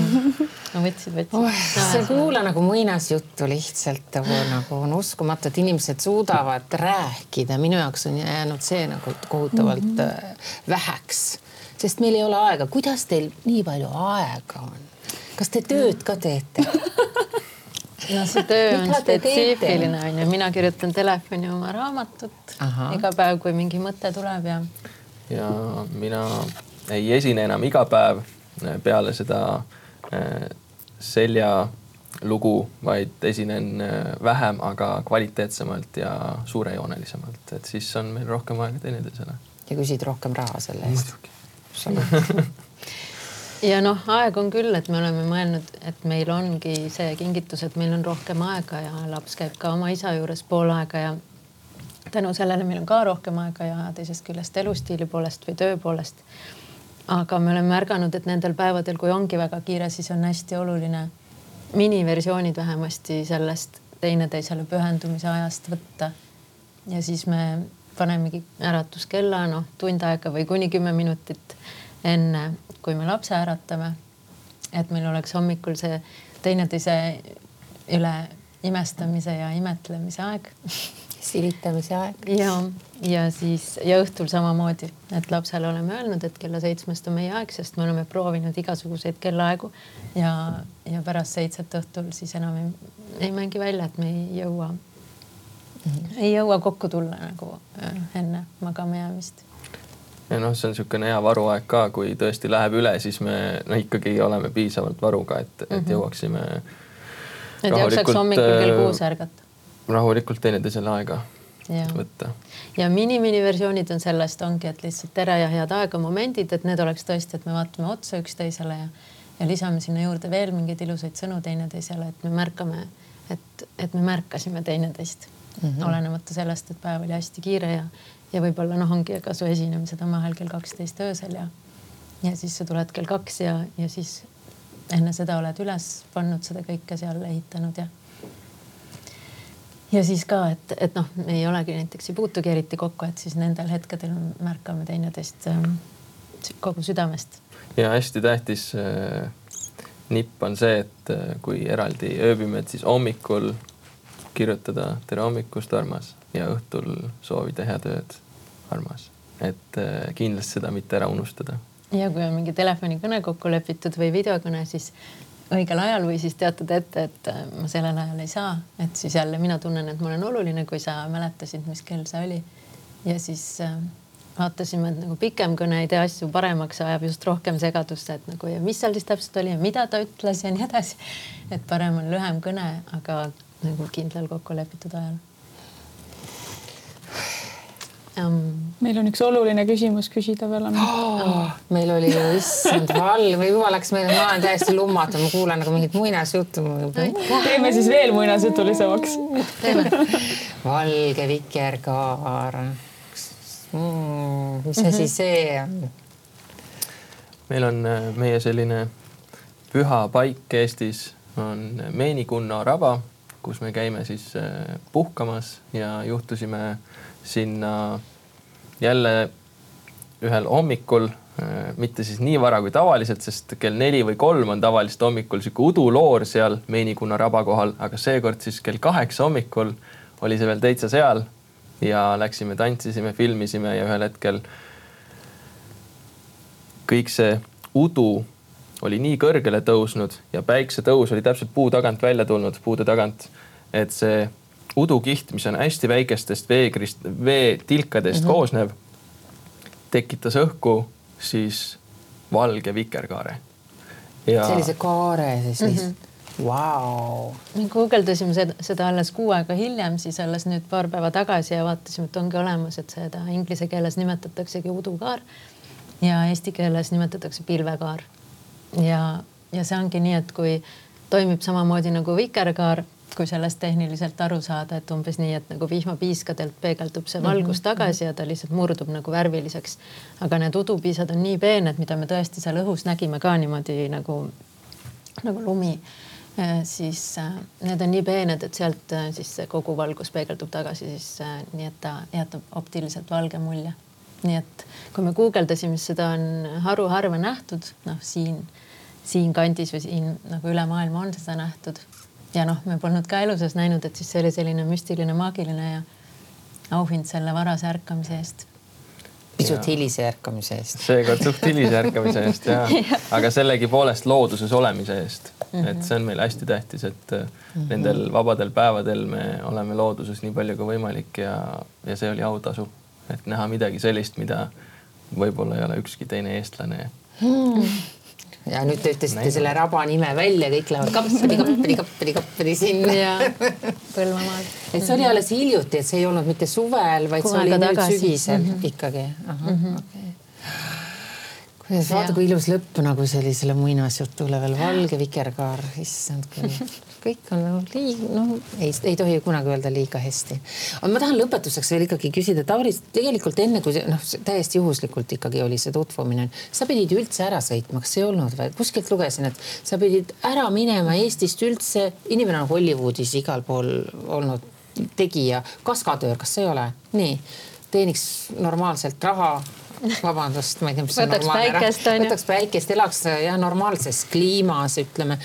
no võtsid, võtsid oh,. see ei kuula nagu muinasjuttu lihtsalt nagu, nagu on uskumatu, et inimesed suudavad rääkida. minu jaoks on jäänud see nagu kohutavalt mm -hmm. väheks, sest meil ei ole aega. kuidas teil nii palju aega on? Kas te tööd ka teete? *laughs* no see töö on spetsiifiline onju, mina kirjutan telefoni oma raamatut Ahah. iga päev, kui mingi mõte tuleb ja ja mina ei esine enam iga päev peale seda äh, seljalugu, vaid esinen äh, vähem, aga kvaliteetsemalt ja suurejoonelisemalt, et siis on meil rohkem aega teineteisele. ja küsid rohkem raha selle eest? *laughs* ja noh, aeg on küll, et me oleme mõelnud, et meil ongi see kingitus, et meil on rohkem aega ja laps käib ka oma isa juures pool aega ja tänu sellele meil on ka rohkem aega ja teisest küljest elustiili poolest või töö poolest. aga me oleme märganud, et nendel päevadel, kui ongi väga kiire, siis on hästi oluline miniversioonid vähemasti sellest teineteisele pühendumise ajast võtta. ja siis me panemegi äratuskella noh, tund aega või kuni kümme minutit enne, kui me lapse äratame. et meil oleks hommikul see teineteise üle imestamise ja imetlemise aeg *laughs* silitamise aeg. ja, ja siis ja õhtul samamoodi, et lapsele oleme öelnud, et kella seitsmest on meie aeg, sest me oleme proovinud igasuguseid kellaaegu ja, ja pärast seitset õhtul siis enam ei, ei mängi välja, et me ei jõua mm, -hmm. ei jõua kokku tulla nagu äh, enne magama jäämist ja noh, see on niisugune hea varuaeg ka, kui tõesti läheb üle, siis me no ikkagi oleme piisavalt varuga, et, et jõuaksime et jaksaks hommikul kell äh, kuus ärgata. rahulikult teineteisele aega ja, võtta. ja mini-mini versioonid on sellest, ongi, et lihtsalt tere ja head aega momendid, et need oleks tõesti, et me vaatame otsa üksteisele ja, ja lisame sinna juurde veel mingeid ilusaid sõnu teineteisele, et me märkame, et, et me märkasime teineteist mm -hmm. olenemata sellest, et päev oli hästi kiire ja, ja võib-olla noh, ongi ka su esinemised on vahel kell kaksteist öösel ja, ja siis sa tuled kell kaks ja, ja siis enne seda oled üles pannud seda kõike seal ehitanud ja ja siis ka, et, et noh, me ei olegi näiteks ei puutugi eriti kokku, et siis nendel hetkedel märkame teineteist ähm, kogu südamest. ja hästi tähtis äh, nipp on see, et äh, kui eraldi ööbime, et siis hommikul kirjutada tere hommikust, armas ja õhtul soovida head ööd, armas. et äh, kindlasti seda mitte ära unustada. ja kui on mingi telefonikõne kokku lepitud või videokõne, siis õigel ajal või siis teatada ette, et äh, ma sellel ajal ei saa, et siis jälle mina tunnen, et ma olen oluline, kui sa mäletasid, mis kell see oli. ja siis äh, vaatasime, et nagu pikem kõne ei tee asju paremaks, ajab just rohkem segadusse, et nagu ja mis seal siis täpselt oli ja mida ta ütles ja nii edasi. et parem on lühem kõne, aga nagu kindlal kokku lepitud ajal um,. meil on üks oluline küsimus küsida veel on oh,. meil oli ju issand valg või juba läks meile, ma olen täiesti lummatu, ma kuulan nagu mingit muinasjuttu. teeme siis veel muinasjutulisemaks. valge vikerkaar mm,. mis asi see on? meil on äh, meie selline püha paik Eestis on Meenikunna raba, kus me käime siis äh, puhkamas ja juhtusime sinna jälle ühel hommikul, äh, mitte siis nii vara kui tavaliselt, sest kell neli või kolm on tavaliselt hommikul sihuke uduloor seal Meenikunna raba kohal, aga seekord siis kell kaheksa hommikul oli see veel täitsa seal ja läksime, tantsisime, filmisime ja ühel hetkel kõik see udu oli nii kõrgele tõusnud ja päiksetõus oli täpselt puu tagant välja tulnud, puude tagant. et see udukiht, mis on hästi väikestest veekrist, veetilkadest mm -hmm. koosnev, tekitas õhku siis valge vikerkaare. Ja... sellise kaare siis mm -hmm Wow. me guugeldasime seda, seda alles kuu aega hiljem, siis alles nüüd paar päeva tagasi ja vaatasime, et ongi olemas, et seda inglise keeles nimetataksegi udukaar ja eesti keeles nimetatakse pilvekaar. Ja, ja see ongi nii, et kui toimib samamoodi nagu vikerkaar, kui sellest tehniliselt aru saada, et umbes nii, et nagu vihmapiiskadelt peegeldub see valgus mhm, tagasi ja ta lihtsalt murdub nagu värviliseks. aga need udupiisad on nii peened, mida me tõesti seal õhus nägime ka niimoodi nagu, nagu lumi Äh, siis äh, need on nii peened, et sealt äh, siis kogu valgus peegeldub tagasi siis nii, et ta jätab optiliselt valge mulje. nii et kui me guugeldasime, siis seda on haruharva nähtud, noh, siin, siinkandis või siin nagu üle maailma on seda nähtud. ja noh, me polnud ka elu sees näinud, et siis see oli selline müstiline, maagiline ja auhind selle varase ärkamise eest pisut hilise ärkamise eest. seekord suht hilise ärkamise eest ja, *laughs* aga sellegipoolest looduses olemise eest mm, -hmm. et see on meil hästi tähtis, et mm -hmm. nendel vabadel päevadel me oleme looduses nii palju kui võimalik ja, ja see oli autasu, et näha midagi sellist, mida võib-olla ei ole ükski teine eestlane mm ja nüüd te ütlesite Näin. selle raba nime välja, kõik lähevad kappidi, kappidi, kappidi, kappidi sinna. Põlvamaal. et see oli alles hiljuti, et see ei olnud mitte suvel, vaid Kuu see oli nüüd tagasi. sügisel mm -hmm. ikkagi. Mm -hmm. Okay. Kuidas, vaata kui ilus lõpp nagu sellisele muinasjutule veel valge vikerkaar, issand küll kõik on nagu liig-, noh, ei, ei tohi kunagi öelda liiga hästi. aga ma tahan lõpetuseks veel ikkagi küsida, Tauri, tegelikult enne kui noh, täiesti juhuslikult ikkagi oli see tutvumine, sa pidid ju üldse ära sõitma, kas ei olnud või? kuskilt lugesin, et sa pidid ära minema Eestist üldse, inimene on Hollywoodis igal pool olnud tegija, kaskadöör, kas ei ole nii? teeniks normaalselt raha vabandust, ma ei tea, mis see võtaks päikest, võtaks päikest, elaks jah, normaalses kliimas, ütleme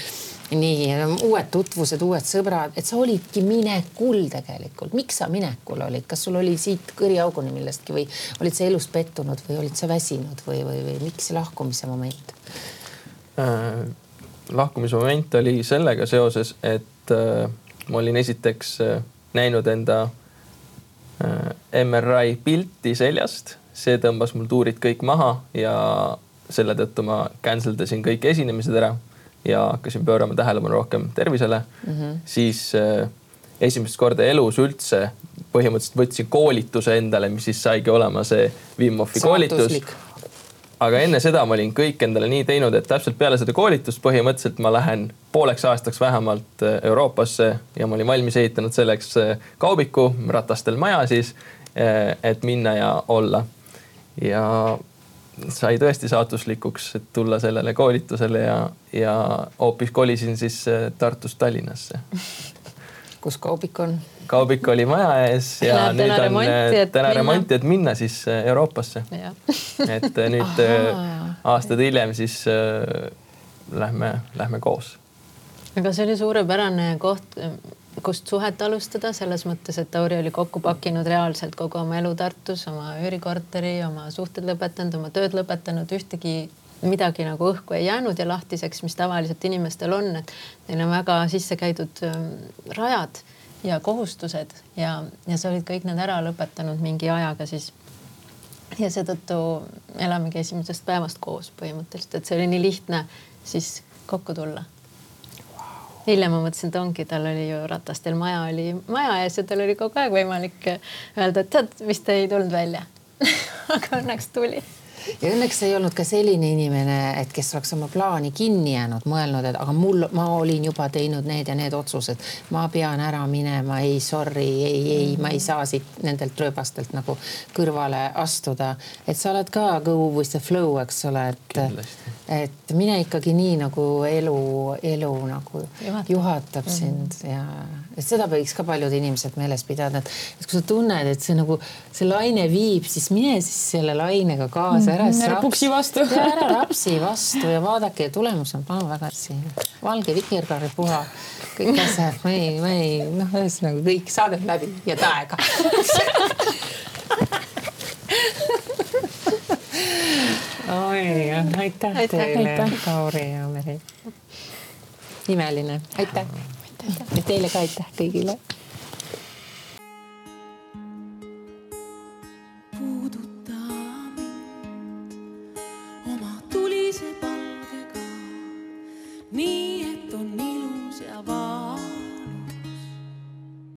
nii uued tutvused, uued sõbrad, et sa olidki minekul tegelikult. miks sa minekul olid, kas sul oli siit kõriauguni millestki või olid sa elus pettunud või olid sa väsinud või, või, või miks lahkumise moment äh,? lahkumise moment oli sellega seoses, et äh, ma olin esiteks äh, näinud enda äh, MRI pilti seljast, see tõmbas mul tuurid kõik maha ja selle tõttu ma cancel dasin kõik esinemised ära ja hakkasin pöörama tähelepanu rohkem tervisele mm, -hmm. siis äh, esimest korda elus üldse põhimõtteliselt võtsin koolituse endale, mis siis saigi olema see Wim Hofi koolitus. aga enne seda ma olin kõik endale nii teinud, et täpselt peale seda koolitust põhimõtteliselt ma lähen pooleks aastaks vähemalt äh, Euroopasse ja ma olin valmis ehitanud selleks äh, kaubiku, ratastel maja siis, et minna ja olla. Ja sai tõesti saatuslikuks, tulla sellele koolitusele ja, ja hoopis kolisin siis äh, Tartust Tallinnasse. *laughs* kus kaubik on? kaubik oli maja ees ja Läheb nüüd on remonti, äh, täna remonti, et minna siis äh, Euroopasse. *laughs* et nüüd Aha. aastad hiljem siis äh, lähme, lähme koos. aga see oli suurepärane koht kust suhet alustada selles mõttes, et Tauri oli kokku pakkinud reaalselt kogu oma elu Tartus, oma üürikorteri, oma suhted lõpetanud, oma tööd lõpetanud, ühtegi midagi nagu õhku ei jäänud ja lahtiseks, mis tavaliselt inimestel on, et neil on väga sisse käidud ähm, rajad ja kohustused ja, ja sa olid kõik need ära lõpetanud mingi ajaga siis. ja seetõttu elamegi esimesest päevast koos põhimõtteliselt, et see oli nii lihtne siis kokku tulla hiljem ma mõtlesin, et ongi, tal oli ju ratastel maja oli maja ees ja tal oli kogu aeg võimalik öelda, et tead, vist ei tulnud välja. *laughs* Aga õnneks tuli ja õnneks ei olnud ka selline inimene, et kes oleks oma plaani kinni jäänud, mõelnud, et aga mul, ma olin juba teinud need ja need otsused, ma pean ära minema, ei sorry, ei, ei, ma ei saa siit nendelt rööbastelt nagu kõrvale astuda. et sa oled ka go with the flow, eks ole, et, et mine ikkagi nii nagu elu, elu nagu juhatab, juhatab sind mm -hmm. ja et seda võiks ka paljud inimesed meeles pidada, et, kui sa tunned, et see nagu see laine viib, siis mine siis selle lainega kaasa, mm, ära puksi vastu. *laughs* ära rapsi vastu ja vaadake, tulemus on palun väga hästi. valge vikerkaaripuha, kõik asjad, ma ei, ma ei noh, ühesõnaga kõik saadet läbi ja täega *laughs* oi, aitäh, aitäh teile, Kauri ja Meri. imeline, aitäh. ja teile ka aitäh kõigile nii et on ilus ja vaba.